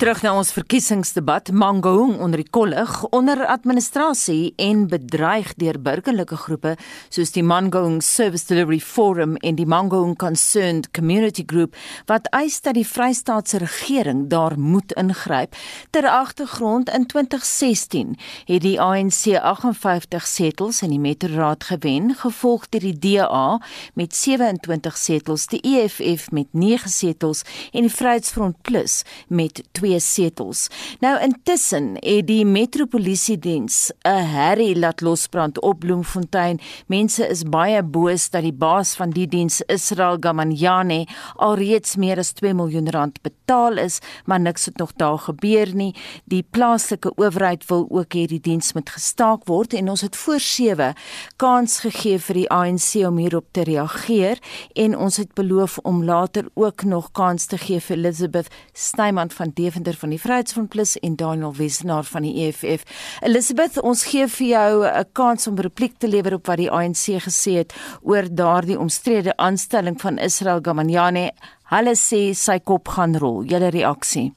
Terug na ons verkiesingsdebat, Mangaung onder die kollig onder administrasie en bedreig deur burgerlike groepe soos die Mangaung Service Delivery Forum en die Mangaung Concerned Community Group wat eis dat die Vrystaatse regering daar moet ingryp. Ter agtergrond in 2016 het die ANC 58 setels in die metroraad gewen, gevolg deur die DA met 27 setels, die EFF met 9 setels en die Vryheidsfront Plus met 2 twee setels. Nou intussen het die metropolisiediens 'n herrie laat losbrand op Bloemfontein. Mense is baie boos dat die baas van die diens, Israel Gamanyane, alreeds meer as 2 miljoen rand betaal is, maar niks het nog daar gebeur nie. Die plaaslike owerheid wil ook hê die diens moet gestaak word en ons het voor 7 kans gegee vir die ANC om hierop te reageer en ons het beloof om later ook nog kans te gee vir Elizabeth Snyman van Deventer Deventer van die Vryheidsfront Plus en Daniel Wesenaar van die EFF. Elizabeth, ons gee vir jou 'n kans om repliek te lewer op wat die ANC gesê het oor daardie omstrede aanstelling van Israel Gamanyane. Hulle sê sy kop gaan rol. Julle reaksie?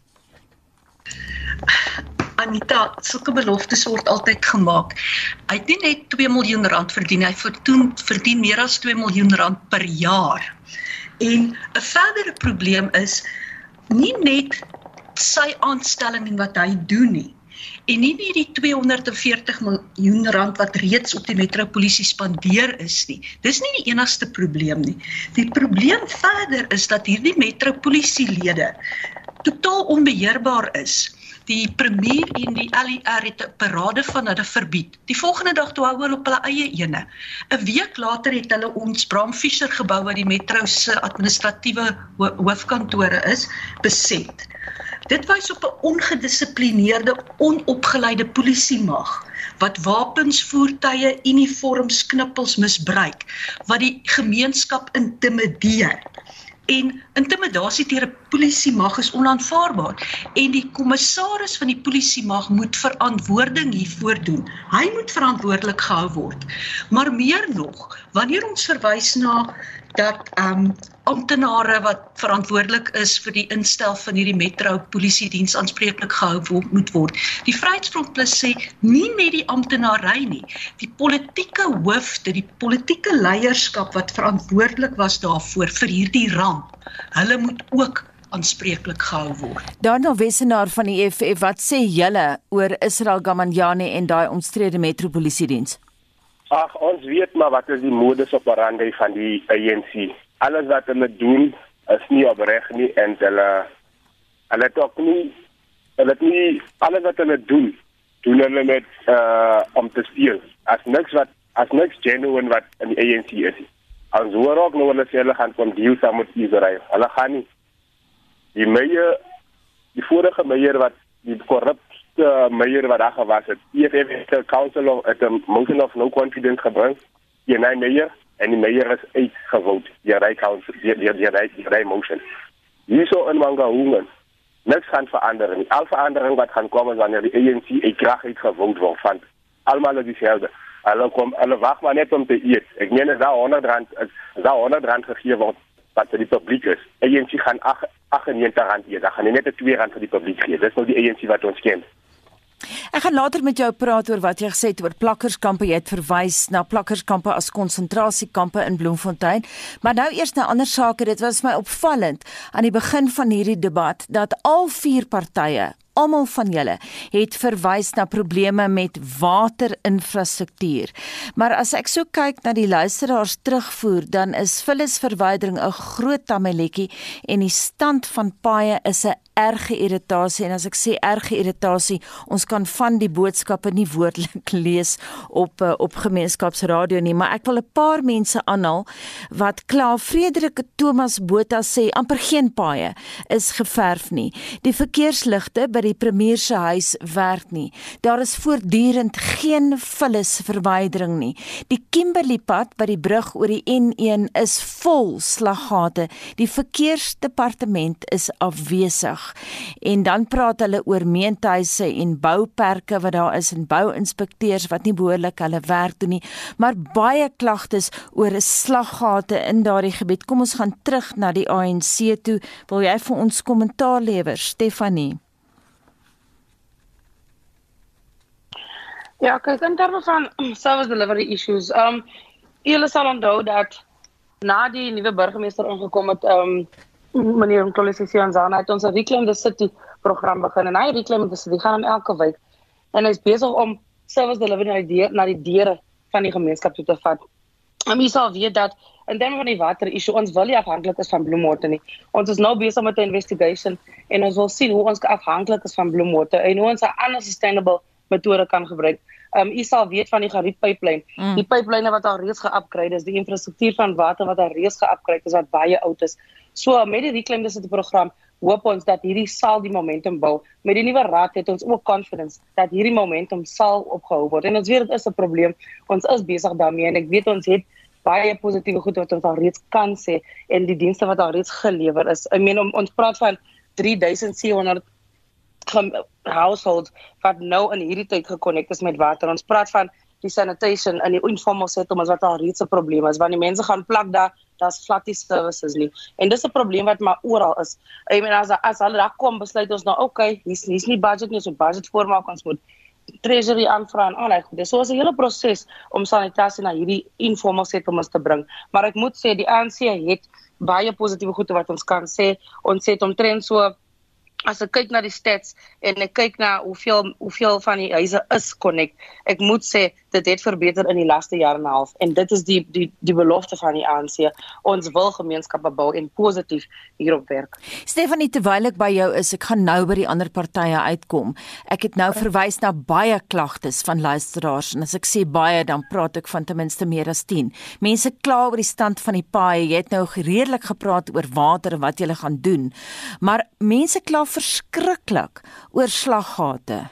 Anita, sulke beloftes word altyd gemaak. Hy het nie net 2 miljoen rand verdien, hy verdien verdien meer as 2 miljoen rand per jaar. En 'n verdere probleem is nie net sy aanstelling en wat hy doen nie. En nie net die 240 miljoen rand wat reeds op die metropolisie spandeer is nie. Dis nie die enigste probleem nie. Die probleem verder is dat hierdie metropolisielede totaal onbeheerbaar is. Die premier en die LER het 'n parade van hulle verbied. Die volgende dag toe hou hulle op hulle eie ene. 'n Week later het hulle ons Bram Fischer gebou wat die metro se administratiewe hoofkantore is, beset. Dit wys op 'n ongedissiplineerde, onopgeleide polisiemag wat wapens, voertuie, uniforms, knippels misbruik wat die gemeenskap intimideer. En intimidasie deur 'n polisiemag is onaanvaarbaar en die kommissaris van die polisiemag moet verantwoording hiervoor doen. Hy moet verantwoordelik gehou word. Maar meer nog, wanneer ons verwys na dat ehm um, amptenare wat verantwoordelik is vir die instel van hierdie metro polisie diens aanspreeklik gehou moet word. Die Vryheidsfront Plus sê nie net die amptenary nie, die politieke hoofde, die politieke leierskap wat verantwoordelik was daarvoor vir hierdie ramp. Hulle moet ook aanspreeklik gehou word. Daarna Wessenaar van die EFF, wat sê julle oor Israel Gamanyane en daai omstrede metropolisie diens? Ag, ons weet maar wat is die modus operandi van die ANC. Alles wat hulle doen is nie opreg nie en hulle hulle dalk nie hulle nie alles wat hulle doen doen hulle met uh om te speel. As niks wat as niks genuine wat in die ANC is. Ons hoor ook nou hulle sê hulle gaan kom deal saam met Israel. Hulle gaan nie die meyer die vorige meyer wat die korrupt uh, meyer wat daar gewas het. EFF het die council of the motion of no confidence gebring. Die nee meyer en die meyer is uitgevoot. Die ry council die die die ry die ry motion. Hierso in Mangaung. Niks gaan verander nie. Al verandering wat gaan kom wanneer die ANC ek krag het gewoond word van almal is dieselfde. Hulle kom hulle wag maar net om te eet. Ek meen as daar 100 rand is daar 100 rand gegee word wat vir die publiek is. ANC gaan 98 rand eet. Dan gaan nie net 2 rand vir die publiek gee. Dis nou die ANC wat ons ken. Ek gaan later met jou praat oor wat jy gesê het oor plakkerskampe. Jy het verwys na plakkerskampe as konsentrasiekampe in Bloemfontein. Maar nou eers 'n ander saak. Dit was my opvallend aan die begin van hierdie debat dat al vier partye Almal van julle het verwys na probleme met waterinfrastruktuur. Maar as ek so kyk na die luisteraars terugvoer, dan is vullisverwydering 'n groot tameletjie en die stand van paaie is 'n erge irritasie en as ek sê erge irritasie, ons kan van die boodskappe nie woordelik lees op eh, op gemeenskapsradio nie, maar ek wil 'n paar mense aanhaal wat kla Frederik Thomas Botha sê amper geen paaie is geverf nie. Die verkeersligte by die premier se huis werk nie. Daar is voortdurend geen vullis verwydering nie. Die Kimberley pad by die brug oor die N1 is vol slaggate. Die verkeersdepartement is afwesig en dan praat hulle oor meentuise en bouperke wat daar is en bouinspekteurs wat nie behoorlik hulle werk doen nie maar baie klagtes oor slaggate in daardie gebied kom ons gaan terug na die ANC toe wil jy vir ons kommentaar lewer Stefanie Ja, kyk in terme van service delivery issues. Um julle sal onthou dat na die nuwe burgemeester ingekom het, um meneer Mkolisian Zana het ons 'n Reclaim the City program begin en hy Reclaim the City gaan in elke wijk en hy's besig om service delivery na die, na die deure van die gemeenskap toe te vat. En jy sal weet dat in terme van die water issue ons wil nie afhanklik is van bloemwater nie. Ons is nou besig met 'n investigation en ons wil sien hoe ons afhanklik is van bloemwater en hoe ons 'n ander sustainable metode kan gebruik. Um u sal weet van die Gariep pipeline. Mm. Die pipeline wat al reeds ge-upgrade is, die infrastruktuur van water wat al reeds ge-upgrade is wat baie oud is. So met die Reclaim the City program hoop ons dat hierdie sal die momentum bou. Met die nuwe raad het ons ook confidence dat hierdie momentum sal opgehou word. En ons weet dit is 'n probleem. Ons is besig daarmee en ek weet ons het baie positiewe goed wat ons al reeds kan sê en die dienste wat al reeds gelewer is. I mean ons praat van 3700 households wat nou in hierdie tyd gekonnekteer is met water. Ons praat van die sanitation in die informal settlements wat al reeds 'n probleem is want die mense gaan plak daar daar's flatty services nie. En dis 'n probleem wat maar oral is. I mean as as hulle daar kom besluit ons nou okay, hier's hier's nie budget nie, so budget voormaak ons moet treasury aanvra en al daai goed. Dis so 'n hele proses om sanitasie na hierdie informal settlements te bring. Maar ek moet sê die ANC het baie positiewe goede wat ons kan sê. Ons sê omtrent so as ek kyk na die stats en ek kyk na hoeveel hoeveel van die huise is connect, ek moet sê dit het verbeter in die laaste jaar en 'n half en dit is die die die belofte van die ANC. Ons wil gemeenskappe bou en positief hierop werk. Stefanie, terwyl ek by jou is, ek gaan nou by die ander partye uitkom. Ek het nou verwys na baie klagtes van luisteraars en as ek sê baie, dan praat ek van ten minste meer as 10. Mense kla oor die stand van die paai. Jy het nou redelik gepraat oor water en wat jy gaan doen. Maar mense kla verskriklik oor slaggate.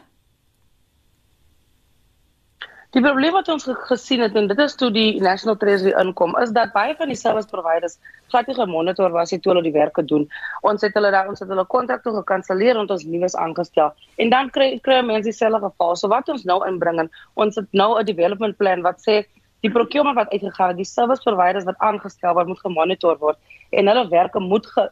Die probleem wat ons gesien het en dit is toe die National Treasury inkom, is dat baie van die service providers glad nie gemonitor was het toe hulle die werke doen. Ons het hulle daar ons het hulle kontrakte gekanselleer en ons nuus aangestel. En dan kry kry mense dieselfde geval. So wat ons nou inbring en ons het nou 'n development plan wat sê die procurement wat uitgegaan het, die service providers wat aangestel word, moet gemonitor word en hulle werke moet ge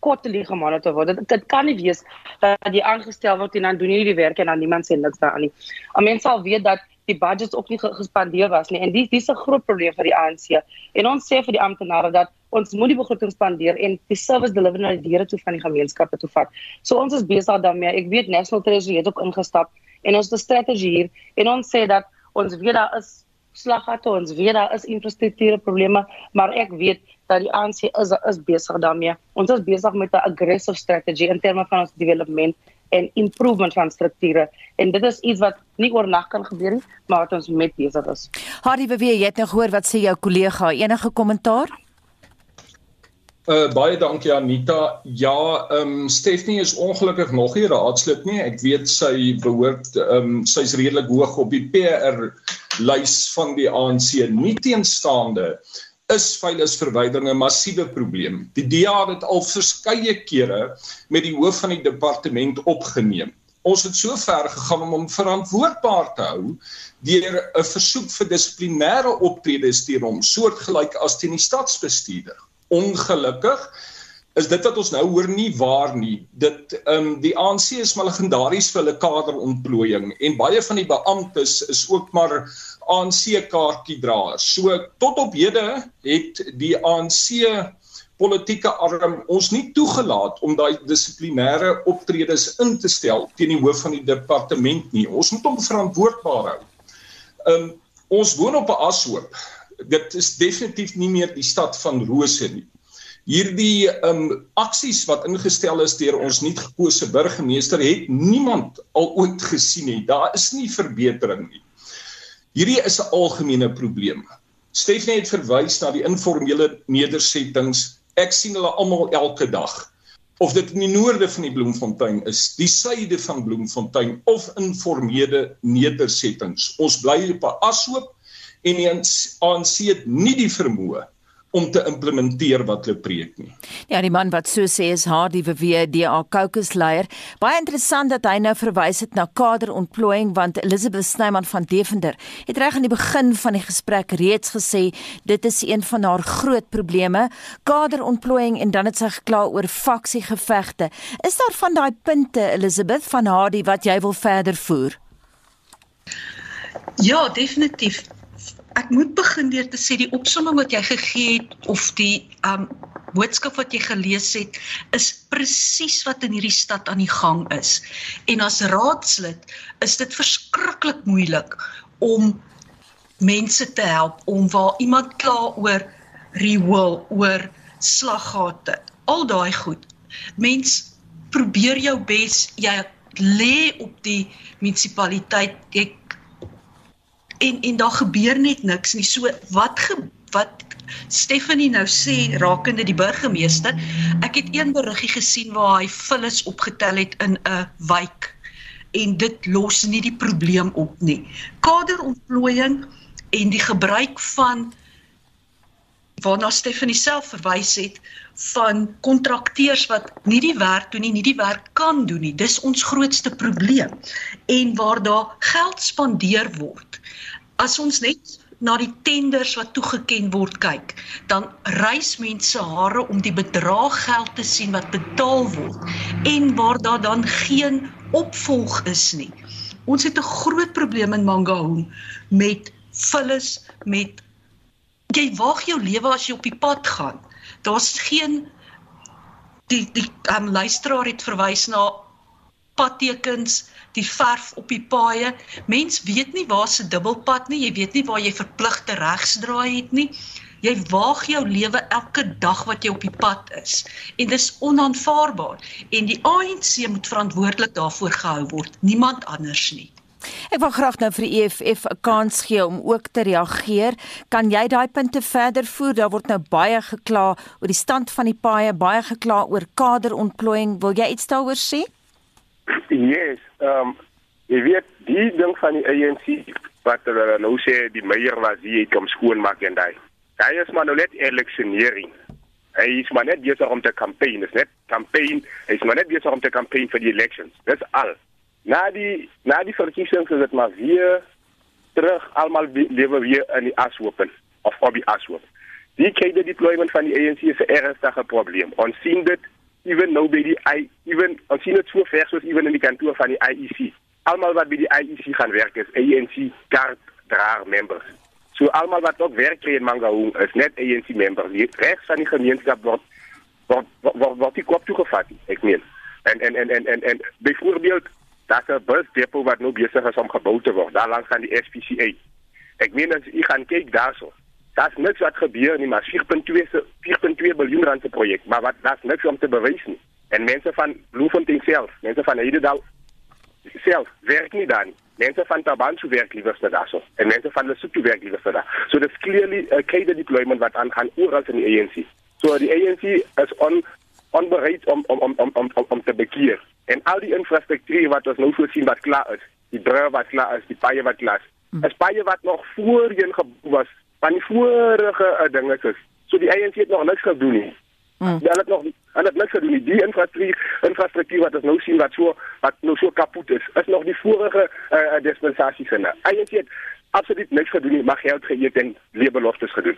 kortelie gemonitor word. Dit, dit kan nie wees dat jy aangestel word en dan doen jy die werk en dan niemand sê niks daaraan nie. Al mense sal weet dat die budgets ook nie gespandeer was nie en dis dis 'n groot probleem vir die ANC. En ons sê vir die amptenare dat ons moet die begroting spandeer en die service delivery na die deure toe van die gemeenskappe toe vat. So ons is besig daarmee. Ek weet National Treasury het ook ingestap en ons het 'n strategie hier en ons sê dat ons weet daar is slaggate, ons weet daar is infrastrukture probleme, maar ek weet dat die ANC is is besig daarmee. Ons is besig met 'n aggressive strategy in terme van ons development en improvement van strukture en dit is iets wat nie oornag kan gebeur nie, maar wat ons met besig is. Hardy beweer jy het nou gehoor wat sê jou kollega enige kommentaar? Uh baie dankie Anita. Ja, ehm um, Stephanie is ongelukkig nog nie raadslid nie. Ek weet sy behoort ehm um, sy's redelik hoog op die PR lys van die ANC. Nie teenstaande is veiligheidsverwydering 'n massiewe probleem. Die DA het dit al verskeie kere met die hoof van die departement opgeneem. Ons het so ver gegaan om hom verantwoordbaar te hou deur 'n versoek vir dissiplinêre optredes teen hom, soortgelyk as teen die stadsbestuurder. Ongelukkig is dit wat ons nou hoor nie waar nie. Dit ehm um, die ANC is maar legendaries vir hulle kaderontplooiing en baie van die beamptes is ook maar ANC kaartjiedraers. So tot op hede het die ANC politieke arm ons nie toegelaat om daai dissiplinêre optredes in te stel teen die hoof van die departement nie. Ons moet hom verantwoordbaar hou. Um ons woon op 'n ashoop. Dit is definitief nie meer die stad van rose nie. Hierdie um aksies wat ingestel is deur ons nuut gekose burgemeester het niemand al ooit gesien nie. Daar is nie verbetering nie. Hierdie is 'n algemene probleem. Stephanie het verwys na die informele nedersettings. Ek sien hulle almal elke dag. Of dit in die noorde van die Bloemfontein is, die suide van Bloemfontein of informele nedersettings. Ons bly op 'n ashoop en die ANC het nie die vermoë om te implementeer wat hulle preek nie. Ja, die man wat so sê is Hardy Verweer, DA caucus leier. Baie interessant dat hy nou verwys het na kaderontplooiing want Elizabeth Snyman van Deventer het reg aan die begin van die gesprek reeds gesê dit is een van haar groot probleme, kaderontplooiing en dan het sy gekla oor faksiegevegte. Is daar van daai punte Elizabeth van Hardy wat jy wil verder voer? Ja, definitief. Ek moet begin deur te sê die opsomming wat jy gegee het of die um boodskap wat jy gelees het is presies wat in hierdie stad aan die gang is. En as raadslid is dit verskriklik moeilik om mense te help om waar iemand kla oor rewil, oor slaggate, al daai goed. Mens probeer jou bes, jy lê op die munisipaliteit, jy en en daar gebeur net niks nie. So wat ge, wat Stephanie nou sê rakende die burgemeester, ek het een beriggie gesien waar hy vullis opgetel het in 'n wijk en dit los nie die probleem op nie. Kaderontplooiing en die gebruik van waarna Stephanie self verwys het van kontrakteurs wat nie die werk doen nie, nie die werk kan doen nie. Dis ons grootste probleem. En waar daar geld spandeer word. As ons net na die tenders wat toegeken word kyk, dan reis mense hare om die bedrag geld te sien wat betaal word en waar daar dan geen opvolg is nie. Ons het 'n groot probleem in Mangaung met vullis met jy waag jou lewe as jy op die pad gaan. Daar's geen die die um, luisteraar het verwys na padtekens, die verf op die paaie. Mens weet nie waar se dubbelpad nie, jy weet nie waar jy verpligte regsdraai het nie. Jy waag jou lewe elke dag wat jy op die pad is. En dis onaanvaarbaar en die ANC moet verantwoordelik daarvoor gehou word, niemand anders nie. Ek wil graag nou vir die EFF 'n kans gee om ook te reageer. Kan jy daai punte verder voer? Daar word nou baie gekla oor die stand van die paaie, baie gekla oor kaderontplooiing. Wil jy iets daaroor sê? Yes, ehm um, jy weet die ding van die ANC wat hulle nou sê die meier was hier kom skoon maak en daai. Hy is maar nou net electioneering. Hy is maar net besig om te campaign, is net campaign. Hy is maar net besig om te campaign vir die elections. Dis al. Na die na die verkiesings is dit maar weer terug almal lewe weer in die ashopen of op die ashoop. Die kader deployment van die ANC is 'n ernstige probleem. Ons sien dit even nou by die I even ons sien dit so ver soos even in die kantoor van die IEC. Almal wat by die IEC gaan werk is ANC kaart draer members. So almal wat ook werk in Mangaung is net ANC members. Die res van die gemeenskap word word word word die kop toegevat. Ek meen. En en en en en, en byvoorbeeld dat 'n busdepot wat nou besig is om gebou te word, daar langs aan die SPCA. Ek meen as u gaan kyk daarso. Daar's niks wat gebeur nie, maar 4.2 se 4.2 miljard rand se projek, maar wat daar's niks om te bewys nie. En mense van Bloemfontein self, mense van Hedendal self werk nie dan. Mense van Tabanchu werk liewer vir daarso. En mense van Lesotho werk liewer vir daar. So that's clearly a cadre deployment wat aangaan oral in die ANC. So die ANC is on onbereid om om om om om om te bekeer. En al die infrastruktuur wat ons nou voorsien wat klaar is, die brûe wat klaar is, die paaie wat klaar is. Hmm. Is paaie wat nog voorheen gebou was van die vorige uh, dinge is. So die ANC het nog niks gedoen nie. Mm. Hulle het nog hulle het niks gedoen nie. Die infrastruktuur infrastruktuur wat ons nou sien wat so wat nou so kapot is, is nog die vorige uh, dispensasies in. ANC het absoluut niks gedoen nie, maar geld geëet en leebeloftes gedoen.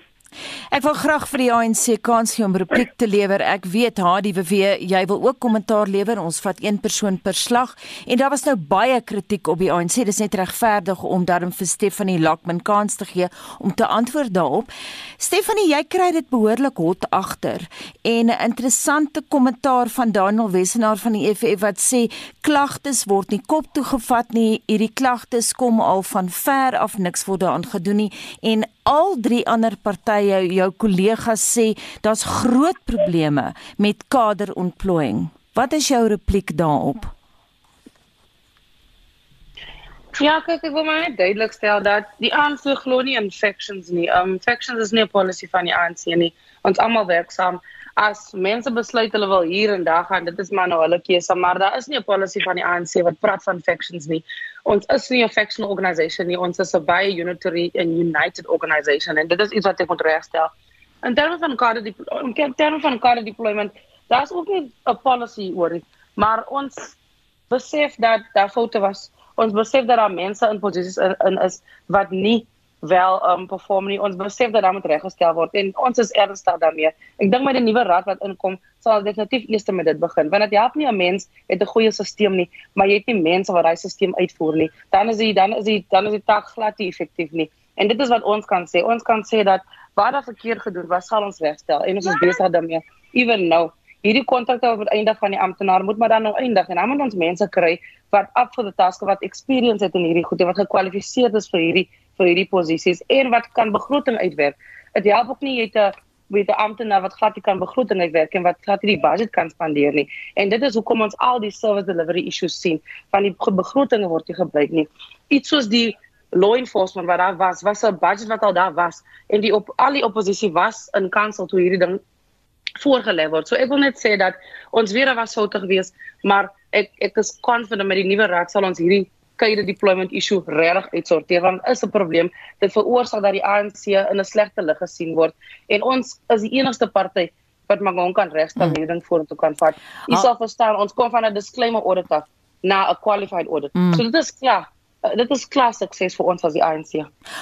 Ek wil graag vir die ANC kans gee om repliek te lewer. Ek weet HDWW, jy wil ook kommentaar lewer. Ons vat een persoon per slag en daar was nou baie kritiek op die ANC. Dis net regverdig om daarom vir Stephanie Lakman kans te gee om te antwoord daarop. Stephanie, jy kry dit behoorlik hot agter en 'n interessante kommentaar van Daniel Wessenaar van die EFF wat sê klagtes word nie kop toe gevat nie. Hierdie klagtes kom al van ver af niks word daaraan gedoen nie en al drie ander partye jou kollegas sê daar's groot probleme met kaderontplooiing. Wat is jou repliek daarop? Ja, kyk, ek wil maar net duidelik stel dat die ANC glo nie in factions nie. Um factions is nie 'n policy van die ANC nie. Ons almal werk saam. As mense besluit hulle wil hier en daar gaan, dit is maar nou hulle keuse, maar daar is nie 'n policy van die ANC wat praat van factions nie ons is nie 'n factional organisation nie. Ons is 'n baie unitary and united organisation en dit is iets wat ek moet regstel. In terme van kader die in terme van kader deployment daar's ook nie 'n policy oor dit maar ons besef dat daar foute was. Ons besef dat daar mense in posisies in, in is wat nie wel um perform nie. Ons besef dat dit moet reggestel word en ons is ernstig daarmee. Ek dink met die nuwe raad wat inkom, sal definitief eers met dit begin. Want dit help nie 'n mens het 'n goeie stelsel nie, maar jy het nie mense wat daai stelsel uitvoer nie. Dan is dit dan is dit dan is die tak glad nie effektief nie. En dit is wat ons kan sê. Ons kan sê dat waar daar verkeer gedoen was, sal ons regstel en ons is besig daarmee. Even nou hierdie kontrakte op die einde van die amptenaar moet maar dan nou eindig en dan moet ons mense kry wat up for the task wat experience het in hierdie goed en wat gekwalifiseer is vir hierdie vir hierdie posisies en wat kan begroting uitwerk. Dit help ook nie jy te met 'n amptenaar wat glad nie kan begroting uitwerk en wat glad nie die budget kan spandeer nie. En dit is hoekom ons al die service delivery issues sien van die begrotinge word nie gebruik nie. Iets soos die law enforcement wat daar was, was 'n budget wat al daar was en die op al die oppositie was in kansel toe hierdie ding voorgelê word. So ek wil net sê dat ons weer was soutig geweest, maar ek ek is confident met die nuwe raad sal ons hierdie kader deployment issue regtig uitsorteer want is 'n probleem dit veroorsaak dat die ANC in 'n slegte lig gesien word en ons is die enigste party wat gewoon kan regstel mm. hierdie ding vorentoe kan vat. Jy ah. sal verstaan ons kom van 'n disclaimer audit af na 'n qualified audit. Mm. So dit is klaar. Uh, dit is klas sukses vir ons as die ANC.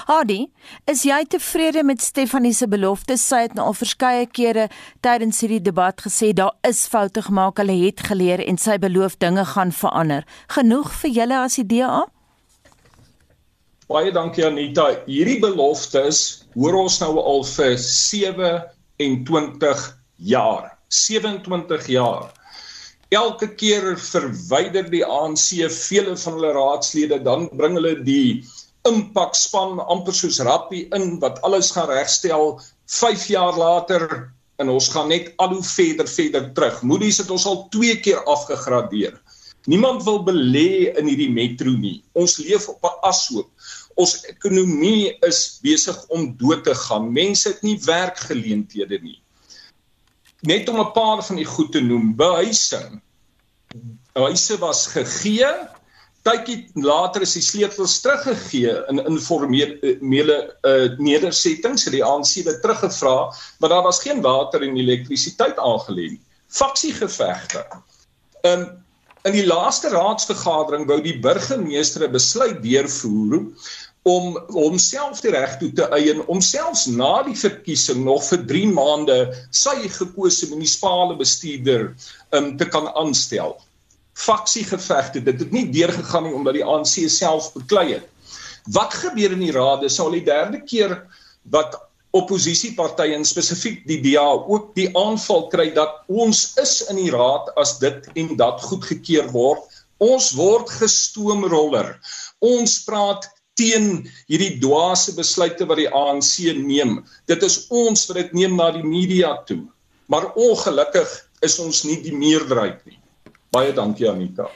Hadi, is jy tevrede met Stefanie se beloftes? Sy het nou al verskeie kere tydens hierdie debat gesê daar is foute gemaak, hulle het geleer en sy beloof dinge gaan verander. Genoeg vir julle as die DA? Baie dankie Anita. Hierdie beloftes hoor ons nou al vir 27 jaar. 27 jaar. Elke keer verwyder die ANC vele van hulle raadslede, dan bring hulle die impakspan amper soos rappie in wat alles gaan regstel 5 jaar later en ons gaan net al hoe verder verder terug. Moody's het ons al 2 keer afgegradeer. Niemand wil belê in hierdie metro nie. Ons leef op 'n ashoop. Ons ekonomie is besig om dood te gaan. Mense het nie werkgeleenthede nie net om 'n paar van die goed te noem, behuising. Huise was gegee, tydjie later is die sleutels teruggegee in informele uh, nedersettings, het die ANC dit teruggevra, maar daar was geen water en elektrisiteit aangelê nie. Faksiegevegte. Um, in die laaste raadsvergadering wou die burgemeester 'n besluit deurvoer om homself die reg toe te eien om selfs na die verkiesing nog vir 3 maande sy gekose munisipale bestuurder um, te kan aanstel. Faksiegevegte, dit het nie deurgegaan nie omdat die ANC self beklei het. Wat gebeur in die rade sal die derde keer wat oppositiepartye en spesifiek die DA ook die aanval kry dat ons is in die raad as dit en dat goedgekeur word. Ons word gestoomroller. Ons praat teen hierdie dwaase besluite wat die ANC neem. Dit is ons wat dit neem na die media toe. Maar ongelukkig is ons nie die meerderheid nie. Baie dankie Anita.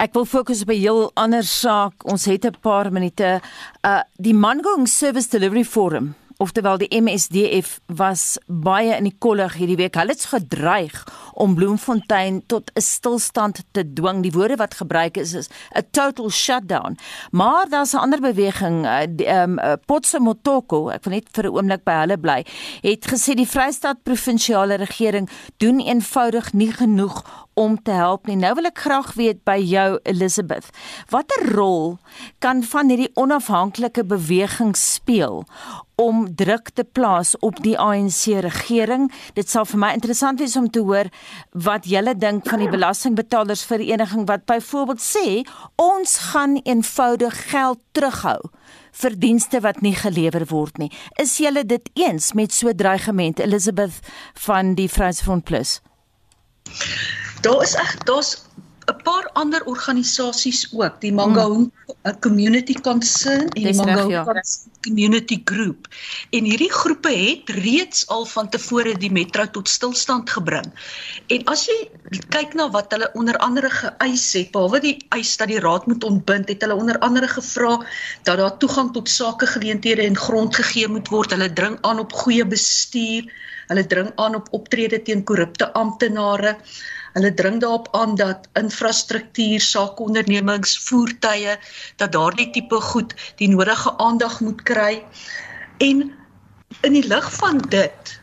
Ek wil fokus op 'n heel ander saak. Ons het 'n paar minute. Uh die Mangaung Service Delivery Forum oftewel die MSDF was baie in die kollig hierdie week. Hulle het gedreig om Bloemfontein tot 'n stilstand te dwing. Die woorde wat gebruik is is 'n total shutdown. Maar daar's 'n ander beweging, ehm um, Potsemotoko, ek wil net vir 'n oomblik by hulle bly, het gesê die Vrystaat provinsiale regering doen eenvoudig nie genoeg om te help nie. Nou wil ek graag weet by jou Elizabeth, watter rol kan van hierdie onafhanklike beweging speel om druk te plaas op die ANC regering. Dit sal vir my interessant wees om te hoor wat julle dink van die belastingbetalers vereniging wat byvoorbeeld sê ons gaan eenvoudig geld terughou vir dienste wat nie gelewer word nie. Is julle dit eens met so dreigement Elizabeth van die Vryheidsfront Plus? Daar is ek daar's 'n paar ander organisasies ook, die Mangaung hmm. Community Concern en die Mangaung ja. Community Group. En hierdie groepe het reeds al van tevore die metro tot stilstand gebring. En as jy kyk na wat hulle onder andere geëis het, behalwe die eis dat die raad moet ontbind, het hulle onder andere gevra dat daar toegang tot sakegeleenthede en grond gegee moet word. Hulle dring aan op goeie bestuur. Hulle dring aan op optrede teen korrupte amptenare. Hulle dring daarop aan dat infrastruktuur, sakeondernemings, voertuie dat daardie tipe goed die nodige aandag moet kry. En in die lig van dit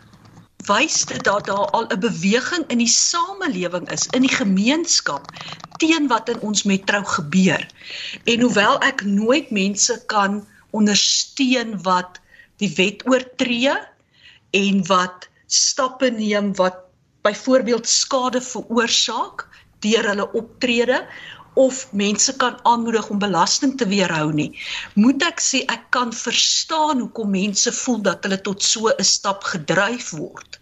wys dit dat daar al 'n beweging in die samelewing is, in die gemeenskap teen wat in ons metro gebeur. En hoewel ek nooit mense kan ondersteun wat die wet oortree en wat stappe neem wat byvoorbeeld skade veroorsaak deur hulle optrede of mense kan aanmoedig om belasting te weerhou nie. Moet ek sê ek kan verstaan hoekom mense voel dat hulle tot so 'n stap gedryf word.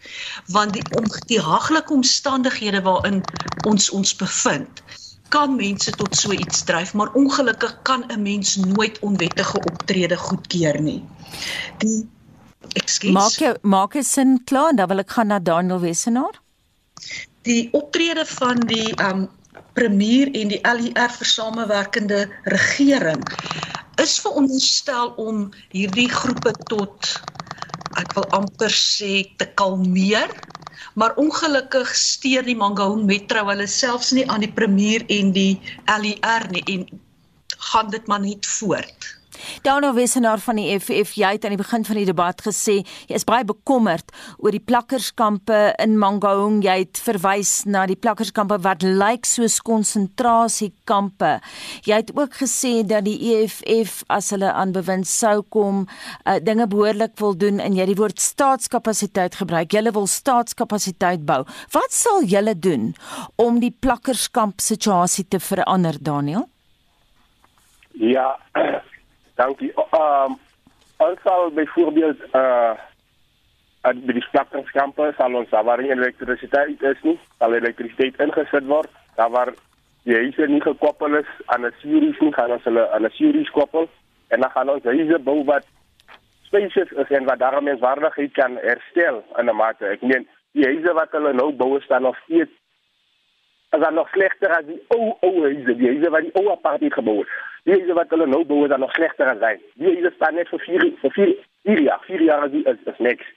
Want die om die haglike omstandighede waarin ons ons bevind, kan mense tot so iets dryf, maar ongelukkig kan 'n mens nooit onwettige optrede goedkeur nie. Die Ekskuus. Maak jy maak jy sin klaar dan wil ek gaan na Daniel Wessenaar. Die optrede van die um premier en die LER vir samewerkende regering is veronderstel om hierdie groepe tot ek wil amper sê te kalmeer maar ongelukkig steur die Mangaung Metro hulle selfs nie aan die premier en die LER nie en gaan dit maar net voort. Dano Wessenaar van die FF, jy het aan die begin van die debat gesê jy is baie bekommerd oor die plakkerskampe in Mangaung. Jy het verwys na die plakkerskampe wat lyk soos konsentrasiekampe. Jy het ook gesê dat die EFF as hulle aan bewind sou kom, uh, dinge behoorlik wil doen en jy die woord staatskapasiteit gebruik. Julle wil staatskapasiteit bou. Wat sal julle doen om die plakkerskamp situasie te verander, Daniel? Ja, Dankie. Ehm um, ons sal byvoorbeeld eh uh, aan by die slagtingskampe sal ons daar waar elektrisiteit is nie, sal elektrisiteit ingesit word. Daar waar die huise nie gekoppel is aan 'n series nie, gaan ons aan 'n series koppel en dan gaan ons huise bou wat spacious is en wat daarmee menswaardigheid kan herstel in 'n mate. Ek meen die huise wat hulle nou bou staan nog steeds as dan nog slegter as die ou huise, die huise wat die gebou het. Die huise wat hulle nou bou is dan nog slegter as hy. Die huise staan net vir 4 vir 4 4 jaar, 4 jaar as is, is niks.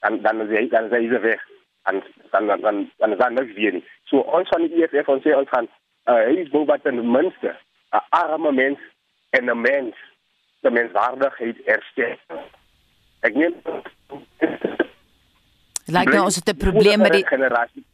Dan dan is hy dan is hy weg. En dan dan dan dan is dan niks weer nie. So ons van die EFF ons sê ons gaan uh, hy is bou wat ten minste 'n arme mens en 'n mens die menswaardigheid herstel. Ek neem Lyk nou ons het 'n probleem met die generasie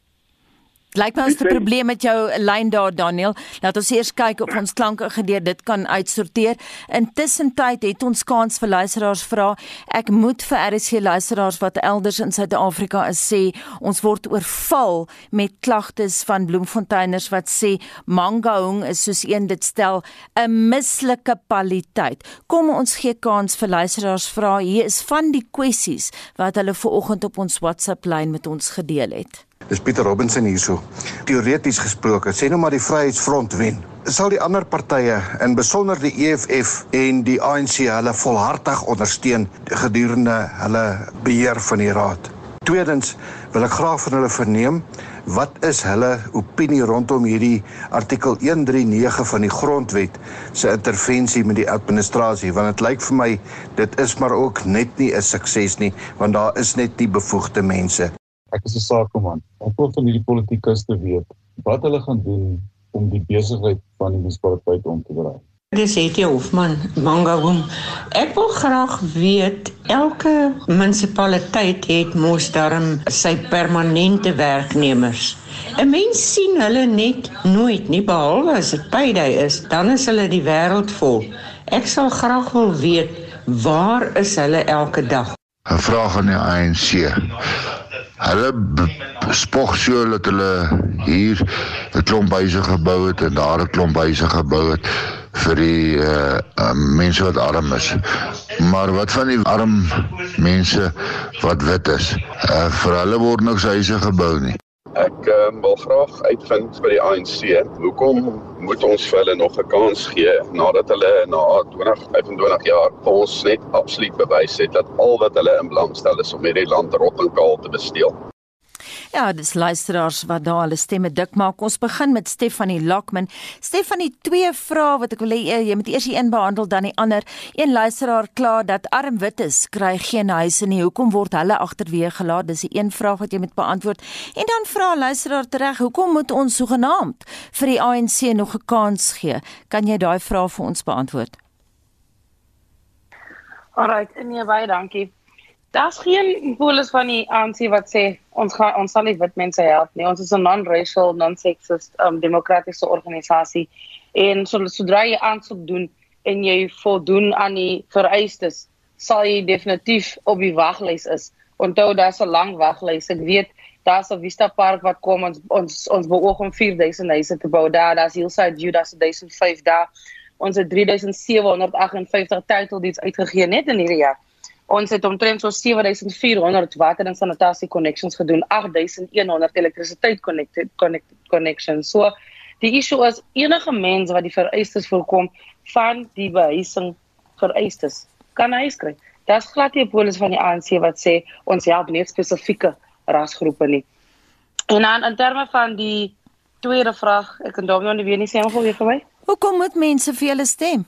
Lyk my ons het 'n probleem met jou lyn daar Daniel. Laat ons eers kyk of ons klanke gedeur dit kan uitsorteer. Intussen tyd het ons kans vir luisteraars vra. Ek moet vir RC luisteraars wat elders in Suid-Afrika is sê, ons word oorval met klagtes van bloemfonteiners wat sê Mangaung is soos een dit stel 'n mislike kwaliteit. Kom ons gee kans vir luisteraars vra. Hier is van die kwessies wat hulle ver oggend op ons WhatsApp lyn met ons gedeel het. Dis Pieter Robinson hierso. Teoreties gesproke, sê nou maar die Vryheidsfront wen. Sal die ander partye, in besonder die EFF en die ANC, hulle volhartig ondersteun gedurende hulle beheer van die raad? Tweedens wil ek graag van hulle verneem wat is hulle opinie rondom hierdie artikel 139 van die grondwet se intervensie met die administrasie want dit lyk vir my dit is maar ook net nie 'n sukses nie want daar is net nie bevoegde mense ek is 'n sakeman. Ek wil van hierdie politikus te weet wat hulle gaan doen om die besigheid van die munisipaliteit om te draai. Dis Etienne Hofman, Mangaung. Ek wil graag weet elke munisipaliteit het mos daarom sy permanente werknemers. 'n Mens sien hulle net nooit nie behalwe as dit payday is, dan is hulle die wêreld vol. Ek sal graag wil weet waar is hulle elke dag? 'n Vraag aan die ANC. Hulle spog so dat hulle hier 'n klomp huise gebou het en daar 'n klomp huise gebou het vir die uh, uh, mense wat arm is. Maar wat van die arm mense wat wit is? Uh, vir hulle word niks huise gebou nie. Ek um, wil graag uitvind by die ANC, hoekom moet ons vir hulle nog 'n kans gee nadat hulle na 20, 25 jaar ons net absoluut bewys het dat al wat hulle in belang stel is om hierdie land rot en kaal te besteel. Ja, dis luisteraars wat daar hulle stemme dik maak. Ons begin met Stefanie Lockman. Stefanie, twee vrae wat ek wil hê jy moet eers die een behandel dan die ander. Een luisteraar kla dat arm wites kry geen huise nie. Hoekom word hulle agterweë gelaat? Dis die een vraag wat jy moet beantwoord. En dan vra luisteraar terug, hoekom moet ons sogenaamd vir die ANC nog 'n kans gee? Kan jy daai vraag vir ons beantwoord? Alright, nee baie dankie. Daar's geen polis van die ANC wat sê ons gaan ons sal nie wit mense help nie. Ons is 'n non-racial, non-sexist, um, demokratiese organisasie en so sodra jy aansoek doen, en jy voldoen aan die vereistes, sal jy definitief op die waglys is. Onthou daar's 'n lang waglys. Ek weet daar's 'n Vista Park wat kom ons ons ons beoog om 4000 huise te bou daar. Daar's Hillside View, daar's 1005 daar. Ons het 3758 title deeds uitgegee net in hierdie jaar. Ons het omtrent so 7400 water en sanitasie connections gedoen, 8100 elektrisiteit connected connected connections. So die issue is enige mens wat die vereistes voorkom van die behuising vereistes kan hy skryf. Daar's glad nie 'n polis van die ANC wat sê ons help net spesifieke rasgroepe nie. En dan in terme van die tweede vraag, ek kan daarmee nie weer nie sê maar weer vir my. Hoekom moet mense vir julle stem?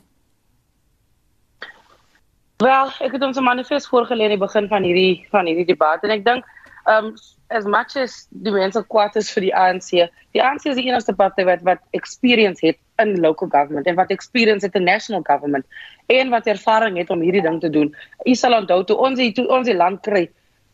Wel, ek het ons manifest voorgelê in die begin van hierdie van hierdie debat en ek dink um as much as die mense kwaad is vir die ANC, die ANC is die enigste party wat wat experience het in local government en wat experience het in national government en wat ervaring het om hierdie ding te doen. U sal onthou toe ons toe ons die land kry,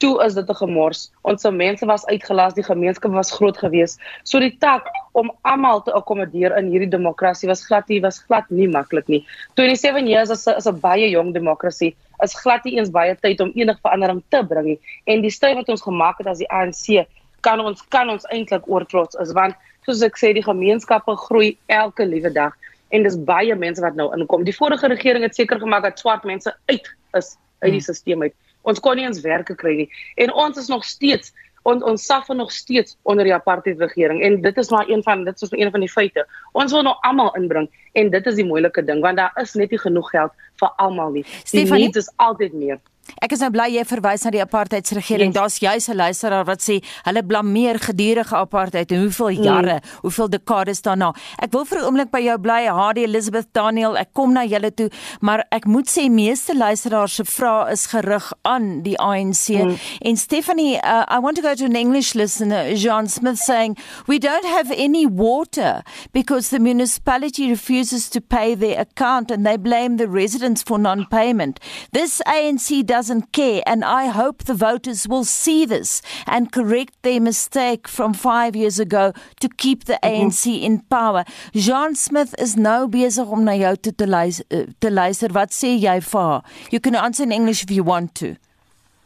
toe is dit 'n gemors. Ons mense was uitgelaat, die gemeenskap was groot geweest. So die taak om almal te akkommodeer in hierdie demokrasie was glad nie was glad nie maklik nie. 27 years is 'n is 'n baie jong demokrasie. Is glad nie eens baie tyd om enige verandering te bring nie. En die styl wat ons gemaak het as die ANC kan ons kan ons eintlik oortrots is want soos ek sê die gemeenskappe groei elke liewe dag en dis baie mense wat nou inkom. Die vorige regering het seker gemaak dat swart mense uit is uit die stelsel hmm. Ons kon nie eens werke kry nie en ons is nog steeds ons ons suffer nog steeds onder die apartheid regering en dit is maar een van dit is een van die feite. Ons wil nou almal inbring en dit is die moeilike ding want daar is net nie genoeg geld vir almal nie. Die need is altyd meer. Ek is nou bly jy verwys na die apartheidsregering. Yes. Daar's juis 'n luisteraar wat sê hulle blameer gedurende apartheid en hoeveel mm. jare, mm. hoeveel dekades daarna. Ek wil vir 'n oomblik by jou bly, HD Elizabeth Daniel. Ek kom na julle toe, maar ek moet sê meeste luisteraars se vrae is gerig aan die ANC. Mm. En Stephanie, uh, I want to go to an English listener, John Smith saying, "We don't have any water because the municipality refuses to pay their account and they blame the residents for non-payment. This ANC doesn't care, and I hope the voters will see this and correct their mistake from five years ago to keep the. ANC in power. Jean Smith is nou besig om na jou te te luister, uh, te luister. Wat sê jy vir haar? You can answer in English if you want to.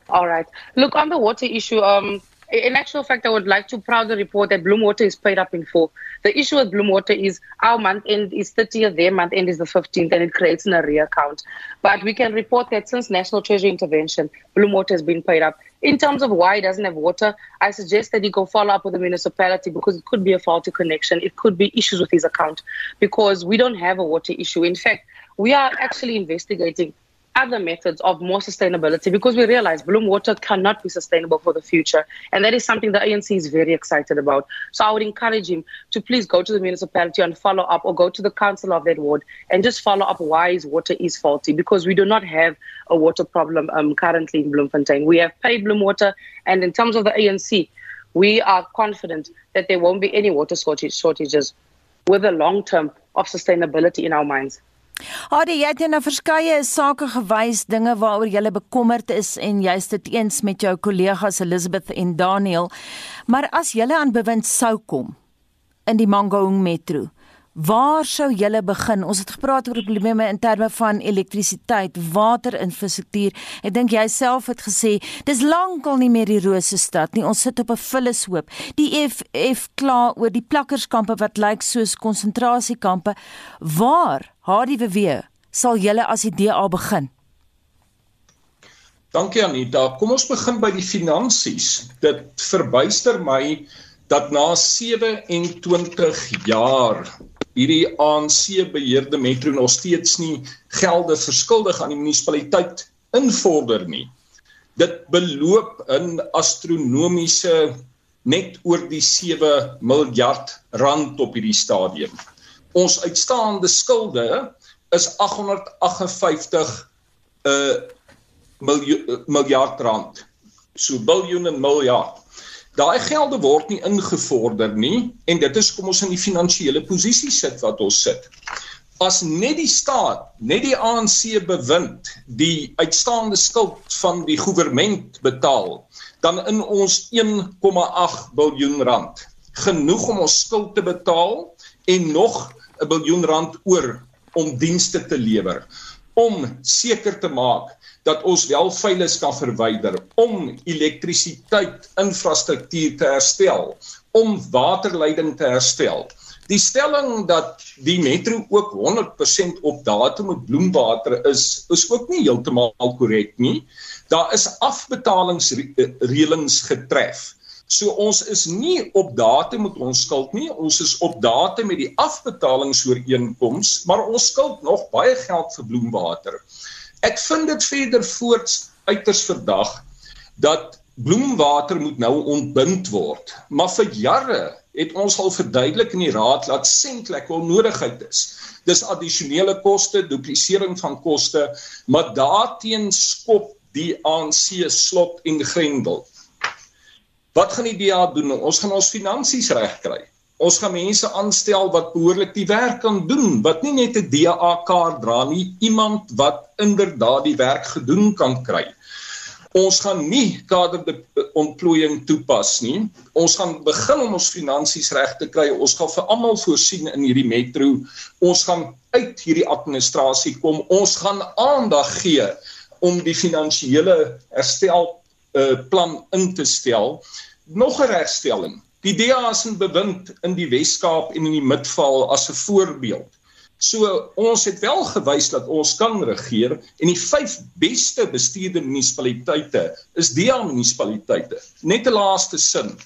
All right. Look on the water issue um in actual fact, I would like to proudly report that Bloom Water is paid up in full. The issue with Bloom Water is our month end is 30th, their month end is the 15th, and it creates an arrear account. But we can report that since National Treasury intervention, Bloom Water has been paid up. In terms of why it doesn't have water, I suggest that he go follow up with the municipality because it could be a faulty connection. It could be issues with his account because we don't have a water issue. In fact, we are actually investigating other methods of more sustainability because we realize Bloom Water cannot be sustainable for the future. And that is something the ANC is very excited about. So I would encourage him to please go to the municipality and follow up or go to the council of that ward and just follow up why his water is faulty because we do not have a water problem um, currently in Bloemfontein. We have paid Bloom Water and in terms of the ANC, we are confident that there won't be any water shortages with a long term of sustainability in our minds. Hade jy het nou verskeie sake gewys, dinge waaroor jy bekommerd is en jy's dit eens met jou kollegas Elizabeth en Daniel. Maar as jy aan bewind sou kom in die Mangaung Metro, Waar sou julle begin? Ons het gepraat oor probleme in terme van elektrisiteit, waterinfrastruktuur. Ek dink jy self het gesê dis lankal nie meer die rose stad nie. Ons sit op 'n vullishoop. Die EFF kla oor die plakkerskampe wat lyk soos konsentrasiekampe. Waar, HDWW, sal julle as die DA begin? Dankie Anita. Kom ons begin by die finansies. Dit verbuister my dat na 27 jaar hierdie ANC beheerde metro nog steeds nie gelde verskuldig aan die munisipaliteit invorder nie. Dit beloop in astronomiese net oor die 7 miljard rand op hierdie stadium. Ons uitstaande skulde is 858 uh miljard rand. So biljoen en miljard. Daai gelde word nie ingevorder nie en dit is kom ons in die finansiële posisie sit wat ons sit. As net die staat, net die ANC bewind die uitstaande skuld van die regering betaal, dan in ons 1,8 biljoen rand genoeg om ons skuld te betaal en nog 'n biljoen rand oor om dienste te lewer om seker te maak dat ons wel veilig kan verwyder om elektrisiteit infrastruktuur te herstel om waterleiding te herstel. Die stelling dat die metro ook 100% op datum met bloemwater is is ook nie heeltemal korrek nie. Daar is afbetalingsreëlings getref So ons is nie op datum met ons skuld nie. Ons is op datum met die afbetalingsooreenkoms, maar ons skuld nog baie geld vir bloemwater. Ek vind dit verder voorts uiters verdag dat bloemwater moet nou ontbind word. Maar vir jare het ons al verduidelik in die raad dat sentlik onnodigheid is. Dis addisionele koste, duplisering van koste, maar daarteen skop die ANC slot en grendel. Wat gaan die DA doen? Ons gaan ons finansies regkry. Ons gaan mense aanstel wat behoorlik die werk kan doen, wat nie net 'n DA kaart dra nie, iemand wat inderdaad die werk gedoen kan kry. Ons gaan nie kaderde ontplooiing toepas nie. Ons gaan begin om ons finansies reg te kry. Ons gaan vir almal voorsien in hierdie metro. Ons gaan uit hierdie administrasie kom. Ons gaan aandag gee om die finansiële herstel uh, plan in te stel nog 'n regstelling. Die DA is in bewind in die Wes-Kaap en in die Midvaal as 'n voorbeeld. So ons het wel gewys dat ons kan regeer en die vyf beste bestuurde munisipaliteite is DA munisipaliteite. Net 'n laaste sin.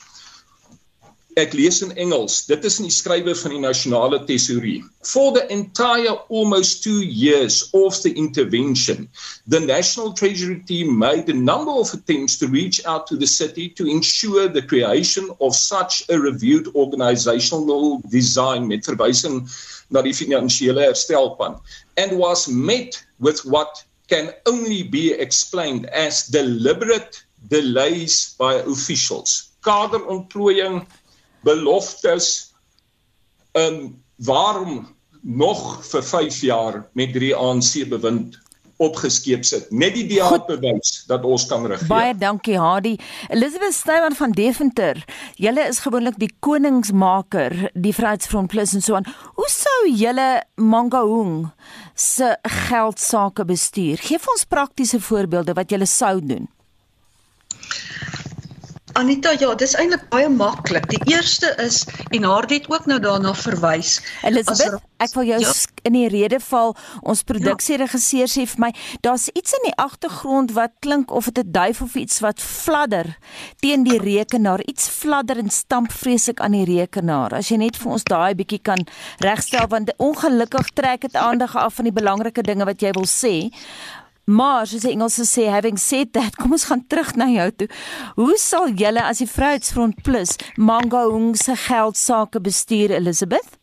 Ek lees in Engels. Dit is in die skrywe van die nasionale tesourie. For the entire almost 2 years of the intervention, the National Treasury team made a number of attempts to reach out to the city to ensure the creation of such a reviewed organizational design met verwysing na die finansiële herstelplan and was met with what can only be explained as deliberate delays by officials. Kaderontplooiing beloftes um waarom nog vir 5 jaar met drie ANC bewind opgeskeep sit. Net die DA bewys dat ons kan regeer. Baie dankie Hadi. Elizabeth Steyn van Deventer. Julle is gewoonlik die koningsmaker, die Vryheidsfront Plus en so aan. Hoe sou julle Mangaung se geld sake bestuur? Geef ons praktiese voorbeelde wat julle sou doen. Anita, ja, dis eintlik baie maklik. Die eerste is en haar het ook nou daarna verwys. Elizabeth, ek wil jou ja. in die rede val. Ons produksieregisseur ja. sê vir my, daar's iets in die agtergrond wat klink of dit 'n duif of iets wat fladder teen die rekenaar. Iets fladder en stamp vreeslik aan die rekenaar. As jy net vir ons daai bietjie kan regstel want ongelukkig trek dit aandag af van die belangrike dinge wat jy wil sê. Maar soos die Engelse sê, having said that, kom ons gaan terug na jou toe. Hoe sal julle as die Vryheidsfront Plus Mangaung se geld sake bestuur, Elizabeth?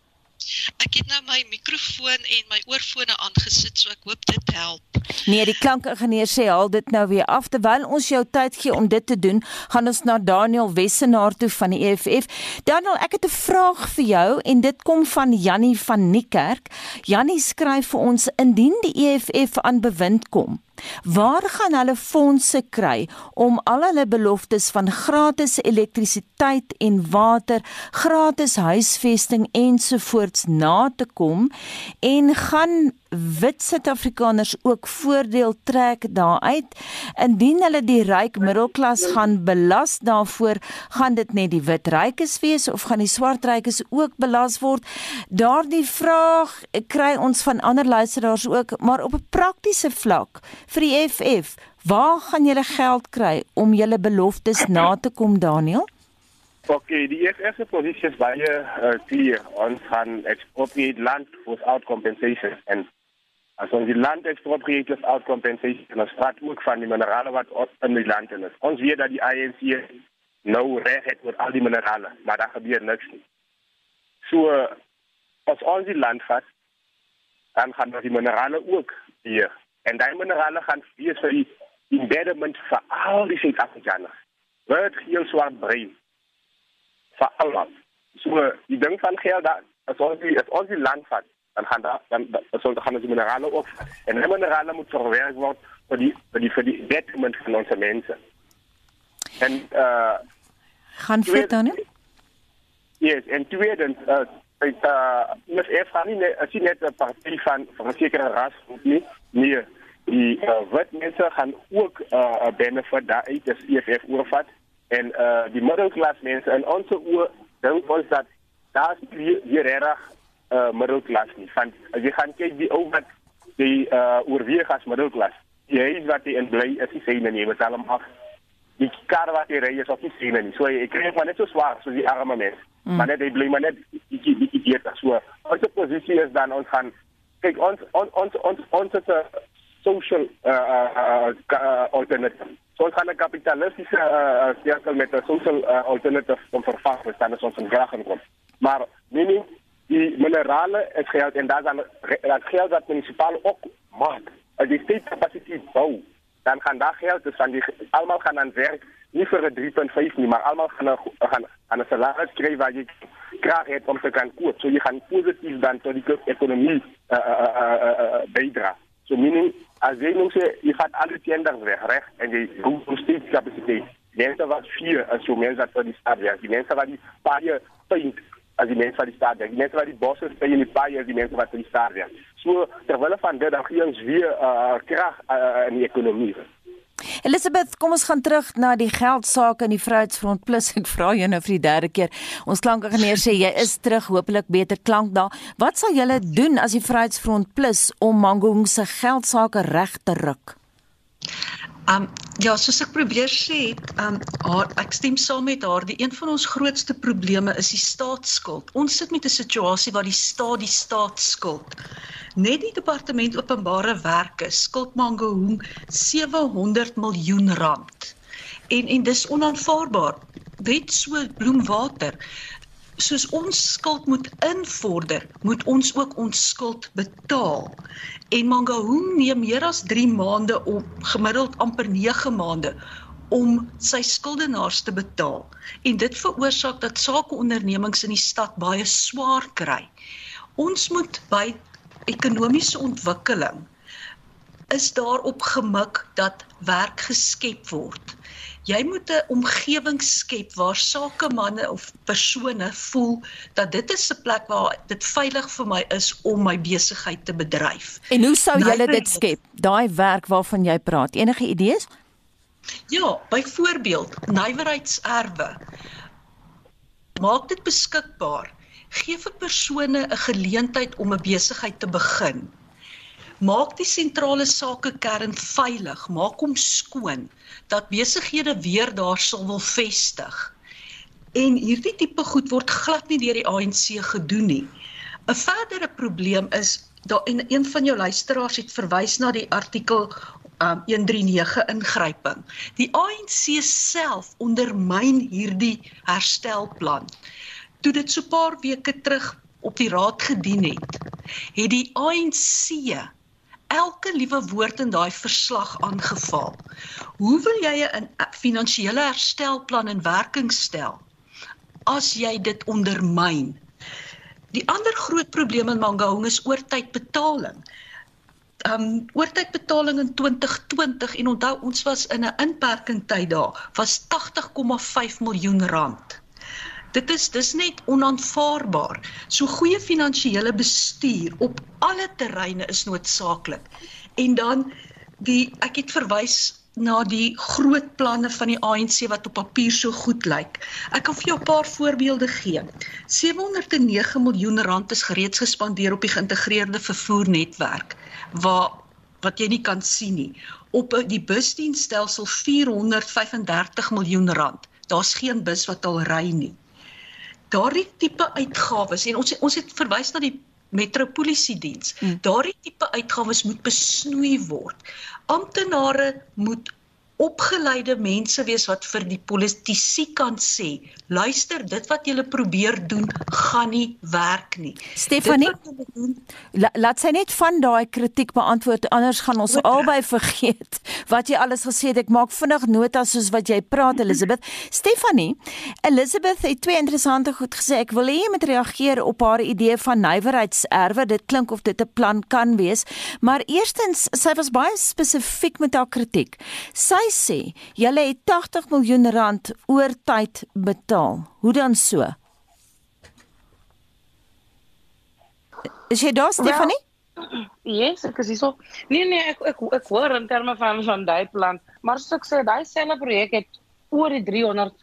Ek het nou my mikrofoon en my oorfone aangesit, so ek hoop dit help. Nee, die klankingenieur sê haal dit nou weer af terwyl ons jou tyd gee om dit te doen. Gaan ons na Daniel Wessenaar toe van die EFF. Daniel, ek het 'n vraag vir jou en dit kom van Jannie van Niekerk. Jannie skryf vir ons indien die EFF aan bewind kom, Waar gaan hulle fondse kry om al hulle beloftes van gratis elektrisiteit en water, gratis huisvesting ensovoorts na te kom? En gaan wit Suid-Afrikaners ook voordeel trek daaruit. Indien hulle die ryk middelklas gaan belas daarvoor, gaan dit net die wit rykes wees of gaan die swart rykes ook belas word? Daardie vraag kry ons van ander luisteraars ook, maar op 'n praktiese vlak vir die FF, waar gaan julle geld kry om julle beloftes na te kom, Daniel? Ok, die eerste positie is baie uh, clear. Ons gaan expropriate land without compensation. En as ons die land expropriate without compensation, dan straat ook van die minerale wat in die land is. Ons weet dat die ANC nou recht het oor al die minerale, maar daar gebeur niks nie. So, as ons die land vat, dan gaan ons die minerale ook hier. En die minerale gaan wees vir die embedment vir al die Suid-Afrikaners. Wat heel zwaar brein vir almal. So die ding van geld dat as ons die as ons die land vat, dan gaan daar dan so dan gaan die minerale ook en die minerale moet verwerk word vir die vir die vir die betterment van ons mense. En uh gaan fit dan. Yes, en tweedens uh Dit uh is eers gaan nie as jy net 'n party van van 'n sekere ras nie. Nee, die uh, wit mense gaan ook 'n uh, benefit daaruit as EFF oorvat en uh die middelklas mense en ons oor dink ons dat daar is hier, hier reg uh middelklas nie. Want as jy gaan kyk die ou wat die uh oorweeg as middelklas. Die huis wat hy in bly is nie syne nie, wat alom af. Die kar wat hy ry is ook nie syne nie. So ek kry maar net so swaar so die arme mense. Mm. Maar net hy bly maar net bietjie bietjie beter. So ons posisie is dan ons gaan kyk ons ons ons ons ons het 'n social uh, uh, uh, alternative. So ons gaan 'n kapitalistiese uh, cirkel met 'n social uh, alternative om vervang te staan as ons in graag kom. Maar meaning die minerale is geld en daar dan dat geld dat munisipale ook maak. As die state capacity bou, dan gaan daar geld dus van die almal gaan aan werk nie vir 'n 3.5 nie, maar almal gaan a, gaan aan 'n salaris kry wat jy graag het om te kan koop. So jy gaan positief dan tot die ekonomie uh, uh, uh, uh, uh, bydra. So meaning as jy nou sê jy gaan al die tenders weg, reg en jy bou nog steeds kapasiteit. Mense wat vier as so mense wat vir die stad werk, die mense wat die paie paint as die mense wat die stad werk, die mense wat die bosse speel in die paie, die mense wat vir die stad werk. So terwyl van dit dan gee ons weer uh, krag uh, in die ekonomie. Elizabeth, kom ons gaan terug na die geldsaake in die Vryheidsfront Plus. Ek vra jou nou vir die derde keer. Ons klankingenieur sê jy is terug, hopelik beter klank daar. Wat sal julle doen as die Vryheidsfront Plus om Mangong se geldsaake reg te ruk? Um ja, soos ek probeer sê, um haar ek stem saam met haar. Die een van ons grootste probleme is die staatsskuld. Ons sit met 'n situasie waar die staat die staatsskuld Net die departement openbare werke skuld Mangaung 700 miljoen rand. En en dis onaanvaarbaar. Net so bloemwater. Soos ons skuld moet invorder, moet ons ook ons skuld betaal. En Mangaung neem meer as 3 maande om gemiddeld amper 9 maande om sy skuldenaars te betaal. En dit veroorsaak dat sakeondernemings in die stad baie swaar kry. Ons moet by ekonomiese ontwikkeling is daarop gemik dat werk geskep word. Jy moet 'n omgewing skep waar sakemanne of persone voel dat dit is 'n plek waar dit veilig vir my is om my besigheid te bedryf. En hoe sou jy dit skep? Daai werk waarvan jy praat. Enige idees? Ja, byvoorbeeld, nywerheidserwe. Maak dit beskikbaar gee vir persone 'n geleentheid om 'n besigheid te begin. Maak die sentrale sake kern veilig, maak hom skoon dat besighede weer daar sal wil vestig. En hierdie tipe goed word glad nie deur die ANC gedoen nie. 'n Verdere probleem is daar en een van jou luisteraars het verwys na die artikel um 139 ingryping. Die ANC self ondermyn hierdie herstelplan toe dit so 'n paar weke terug op die raad gedien het, het die ANC elke liewe woord in daai verslag aangeval. Hoe wil jy 'n finansiële herstelplan in werking stel as jy dit ondermyn? Die ander groot probleem in Mangaung is oortydbetaling. Um oortydbetaling in 2020 en onthou ons was in 'n inperking tyd daar was 80,5 miljoen rand. Dit is dis net onaanvaarbaar. So goeie finansiële bestuur op alle terreine is noodsaaklik. En dan die ek het verwys na die groot planne van die ANC wat op papier so goed lyk. Ek kan vir jou 'n paar voorbeelde gee. 709 miljoen rand is gereeds gespandeer op die geïntegreerde vervoernetwerk waar wat jy nie kan sien nie. Op die busdienstelsel 435 miljoen rand. Daar's geen bus wat al ry nie daardie tipe uitgawes en ons ons het verwys na die metropolisie diens. Hmm. Daardie tipe uitgawes moet besnoei word. Amptenare moet opgeleide mense wees wat vir die politici kan sê, luister, dit wat julle probeer doen gaan nie werk nie. Stefanie, la, laat sy net van daai kritiek beantwoord, anders gaan ons albei vergeet wat jy alles gesê het. Ek maak vinnig notas soos wat jy praat, Elizabeth. Stefanie, Elizabeth het twee interessante goed gesê. Ek wil hê jy moet reageer op haar idee van nywerheidserwe. Dit klink of dit 'n plan kan wees, maar eerstens, sy was baie spesifiek met haar kritiek. Sy sê julle het 80 miljoen rand oor tyd betaal. Hoe dan so? Is jy daar Stefanie? Well, yes, ek is hierso. Nee nee, ek ek ek hoor in terme van van daai plan, maar soos ek sê, daai selfe projek het oor die 300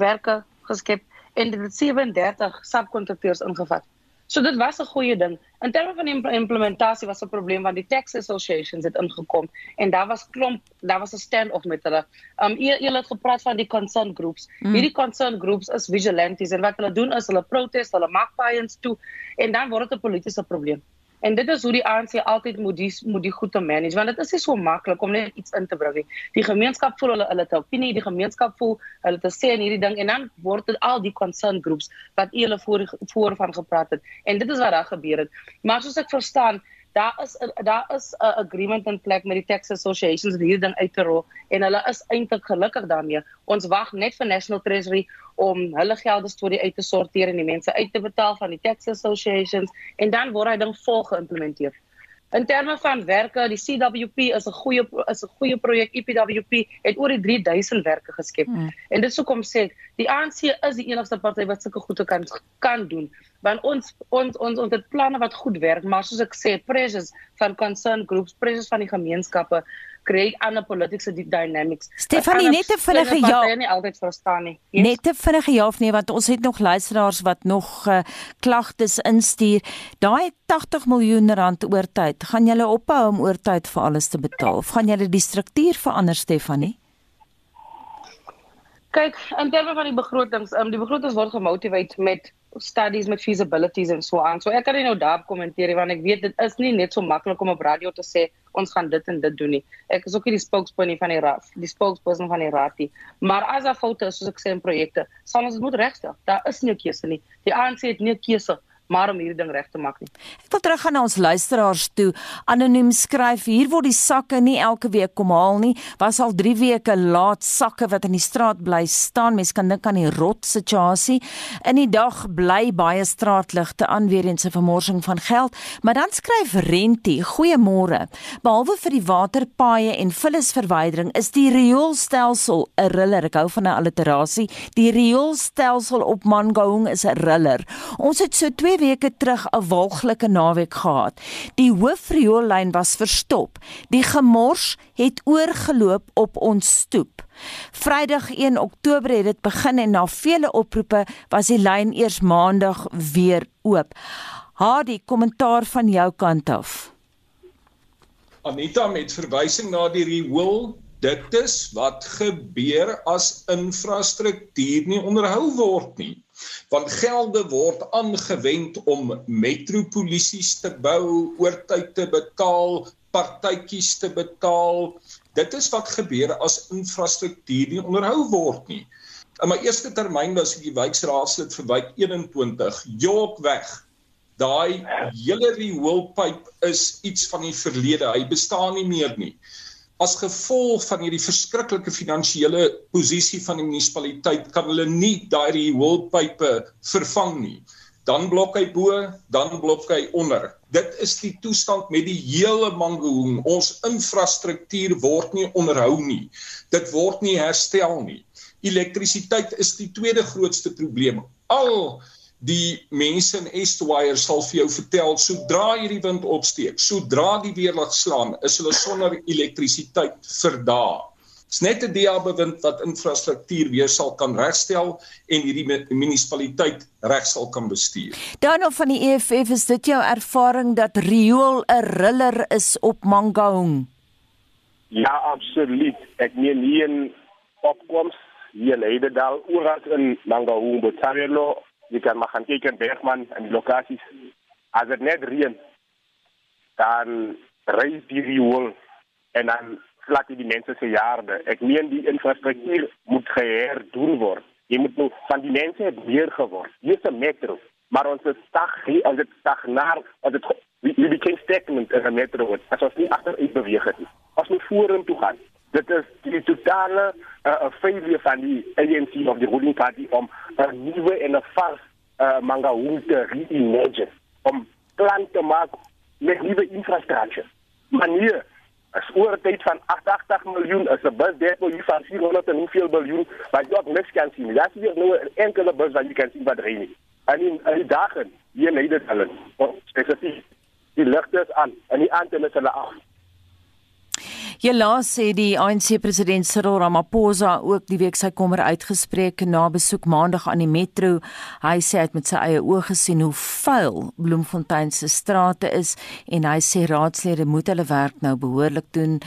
werke geskep en dit het 37 subkontrakteurs ingevat. So dit was 'n goeie ding. In terme van die implementasie was 'n probleem want die tax associations het ingekom en daar was klomp, daar was 'n stand-off met hulle. Um julle het gepraat van die concern groups. Mm. Hierdie concern groups is vigilantes en wat hulle doen is hulle protest, hulle maak paaiens toe en dan word dit 'n politieke probleem. En dit is hoe die ANC altyd moet die moet die goed te manage want dit is nie so maklik om net iets in te bring nie. Die gemeenskap voel hulle hulle het 'n opinie, die gemeenskap voel hulle te sê in hierdie ding en dan word dit al die concern groups wat hulle voor voor van gepraat het. En dit is wat daar gebeur het. Maar soos ek verstaan, daar is daar is 'n agreement in plek met die tax associations om hierdie ding uit te rol en hulle is eintlik gelukkig daarmee. Ons wag net vir National Treasury om hulle gelde storie uit te sorteer en die mense uit te betaal van die tax associations en dan word hy dan vol geïmplementeer. In terme van werke, die CWP is 'n goeie is 'n goeie projek. EPWP het oor die 3000 werke geskep. Mm. En dit sou kom sê, die ANC is die enigste party wat sulke goede kan kan doen. Want ons ons ons ons het planne wat goed werk, maar soos ek sê, pressures van concern groups, pressures van die gemeenskappe create ander politiese dynamics. Stefanie net te vinnige ja. Nie altyd verstaan nie. Yes. Net te vinnige ja of nee want ons het nog luisteraars wat nog uh, klagtes instuur. Daai 80 miljoen rand oortyd, gaan julle ophou om oortyd vir alles te betaal of gaan julle die struktuur verander Stefanie? Kyk, in terme van die begrotings, um, die begrotings word gemotiveer met studies met feasibilities en so aan. So ek kan nie nou daarop kommenteer want ek weet dit is nie net so maklik om op radio te sê ons gaan dit en dit doen nie. Ek is ook nie die spokesperson van die RAF, die spokesperson van die RAF nie. Maar as daar foute is soos ek sê in projekte, sal ons dit moet regstel. Daar is nie 'n keuse nie. Die ANC het nie 'n keuse maar om hierdie ding reg te maak nie. Ek wil teruggaan na ons luisteraars toe. Anoniem skryf: "Hier word die sakke nie elke week kom haal nie. Was al 3 weke laat sakke wat in die straat bly staan. Mens kan dink aan die rot situasie. In die dag bly baie straatligte aan weer eens 'n vermorsing van geld." Maar dan skryf Rentie: "Goeiemôre. Behalwe vir die waterpaaie en vullisverwydering is die rioolstelsel 'n riller. Ek hou van 'n alliterasie. Die rioolstelsel op Mangaung is 'n riller. Ons het so 2 weke terug 'n walglike naweek gehad. Die hoofrioollyn was verstop. Die gemors het oorgeloop op ons stoep. Vrydag 1 Oktober het dit begin en na vele oproepe was die lyn eers maandag weer oop. Haar die kommentaar van jou kant af. Anita met verwysing na die riool Dit is wat gebeur as infrastruktuur nie onderhou word nie want gelde word aangewend om metropolisies te bou, oortyd te betaal, partytjies te betaal. Dit is wat gebeur as infrastruktuur nie onderhou word nie. In my eerste termyn was ek die wijkraadslid vir wijk 21, Yorkweg. Daai hele rioolpyp is iets van die verlede. Hy bestaan nie meer nie as gevolg van hierdie verskriklike finansiële posisie van die munisipaliteit kan hulle nie daai hoëpype vervang nie. Dan blok hy bo, dan blok hy onder. Dit is die toestand met die hele Mangaung. Ons infrastruktuur word nie onderhou nie. Dit word nie herstel nie. Elektrisiteit is die tweede grootste probleem. Al die mense in Eastwire sal vir jou vertel sodra hierdie wind opsteek, sodra die weerlig slaan, is hulle sonder elektrisiteit vir dae. Dit's net 'n DA bewind wat infrastruktuur weer sal kan regstel en hierdie munisipaliteit reg sal kan bestuur. Dan of van die EFF is dit jou ervaring dat riool 'n riller is op Mangaung? Ja, absoluut. Ek meen hier in opkoms hier lede daar oral in Mangaung, Botswana jy kan maar gaan kyk in Bergman en die lokasies. As dit net reën, dan reis die riool en dan slaat die mense se jaarde. Ek meen die infrastruktuur moet geherdoen word. Jy moet nou van die mense het meer geword. Is 'n metro, maar ons is stag hier, ons het stagnaar, ons het we became stagnant in 'n metro. As ons nie agter uit beweeg het nie. As ons vorentoe gaan, dit is die totale uh, failure van die ANC of die ruling party om 'n uh, nuwe en 'n vars uh, Mangaung te reimagine om plan te maak met nuwe infrastruktuur. Manier as oor tyd van 88 miljoen is 'n bus daar vir van 400 en hoeveel miljoen wat jy ook niks kan sien. Dat is nou 'n enkele bus wat jy kan sien wat ry nie. En in die dagen hier in Nederland. Spesifiek die ligte is aan en die antenne is hulle af. Helaas sê die ANC president Cyril Ramaphosa ook die week sy kommer uitgespreek na besoek maandag aan die metro. Hy sê hy het met sy eie oë gesien hoe vuil Bloemfontein se strate is en hy sê raadslede moet hulle werk nou behoorlik doen.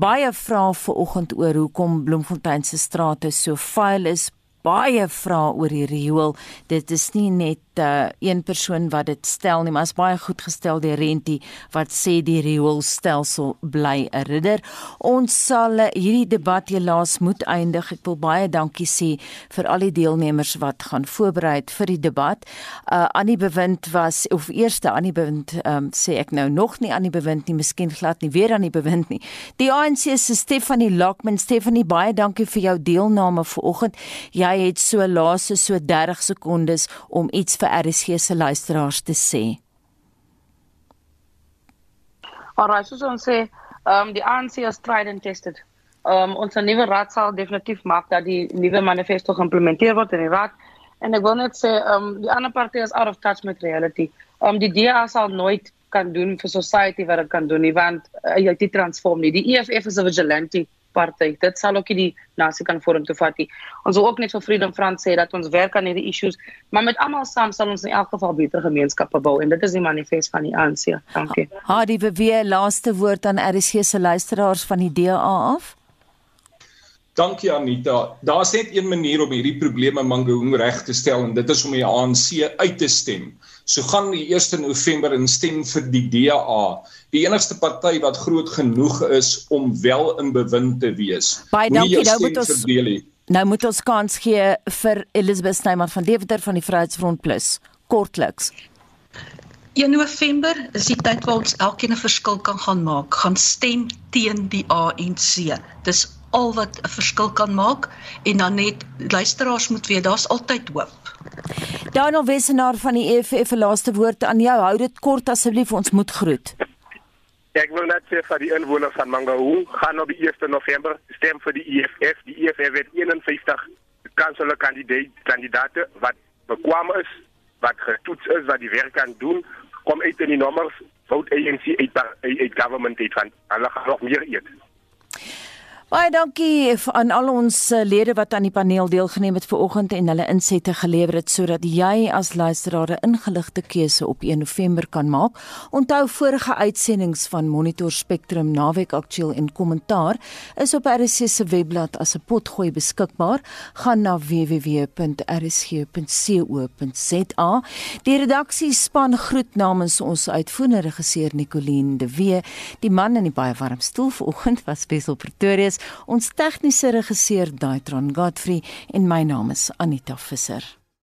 Baie vra ver oggend oor hoekom Bloemfontein se strate so vuil is. Baie vra oor die riool. Dit is nie net uh, een persoon wat dit stel nie, maar is baie goed gestel deur Rentie wat sê die rioolstelsel bly 'n ridder. Ons sal uh, hierdie debat helaas moet eindig. Ek wil baie dankie sê vir al die deelnemers wat gaan voorberei vir die debat. Uh Annie Bewind was of eerste Annie Bewind um, sê ek nou nog nie Annie Bewind nie, miskien glad nie weer Annie Bewind nie. Die ANC se Stephanie Lockman, Stephanie baie dankie vir jou deelname vanoggend. Jy het so laaste so 30 sekondes om iets vir RSG se luisteraars te sê? Alraai, soos ons sê, ehm um, die ANC is tried and tested. Ehm um, ons nuwe raad sal definitief maak dat die nuwe manifesto geïmplementeer word in die raad. En ek wil net sê, ehm um, die ander partye is out of touch met reality. Ehm um, die DA sal nooit kan doen vir society wat dit kan doen nie want uh, jy het dit transform nie. Die EFF is 'n vigilante party. Dit sal ook nie die nasie kan vorm toe vat nie. Ons wil ook net vir Freedom Front sê dat ons werk aan hierdie issues, maar met almal saam sal ons in elk geval beter gemeenskappe bou en dit is die manifest van die ANC. Dankie. Hadi beweer laaste woord aan RSG se luisteraars van die DA af. Dankie Anita. Daar's net een manier om hierdie probleme Mangaung reg te stel en dit is om die ANC uit te stem. So gaan die 1 November in stem vir die DA, die enigste party wat groot genoeg is om wel in bewind te wees. Baie dankie. Nou moet ons Nou moet ons kans gee vir Elizabeth Snyman van Deventer van die Vryheidsfront Plus. Kortliks. 1 November is die tyd waar ons elkeen 'n verskil kan gaan maak. Gaan stem teen die ANC. Dis al wat 'n verskil kan maak en dan net luisteraars moet weet daar's altyd hoop. Daniel Wessenaar van die EFF laaste woord aan jou. Hou dit kort asseblief, ons moet groet. Ek wil net sê vir die inwoners van Mangaung, gaan op die 1 November stem vir die EFF. Die EFF het 51 kanselier kandidaat kandidaate wat bekwam is, wat getoets is, wat die werk kan doen. Kom uit in die nommers, vote ANC uit uit government uit van. Hulle gaan nog meer eet. Baie dankie aan al ons eh, lede wat aan die paneel deelgeneem het vanoggend en hulle insette gelewer het sodat jy as luisteraar 'n ingeligte keuse op 1 November kan maak. Onthou vorige uitsendings van Monitor Spectrum Naweek Aktueel en Kommentaar is op RSC se webblad as 'n potgooi beskikbaar. Gaan na www.rsg.co.za. Die redaksie span groet namens ons uitvoerende regisseur Nicoline de Wee. Die man in die baie warm stoel vanoggend was Wessel Pretorius ons tegniese regisseur Daitron Godfrey en my naam is Anita Visser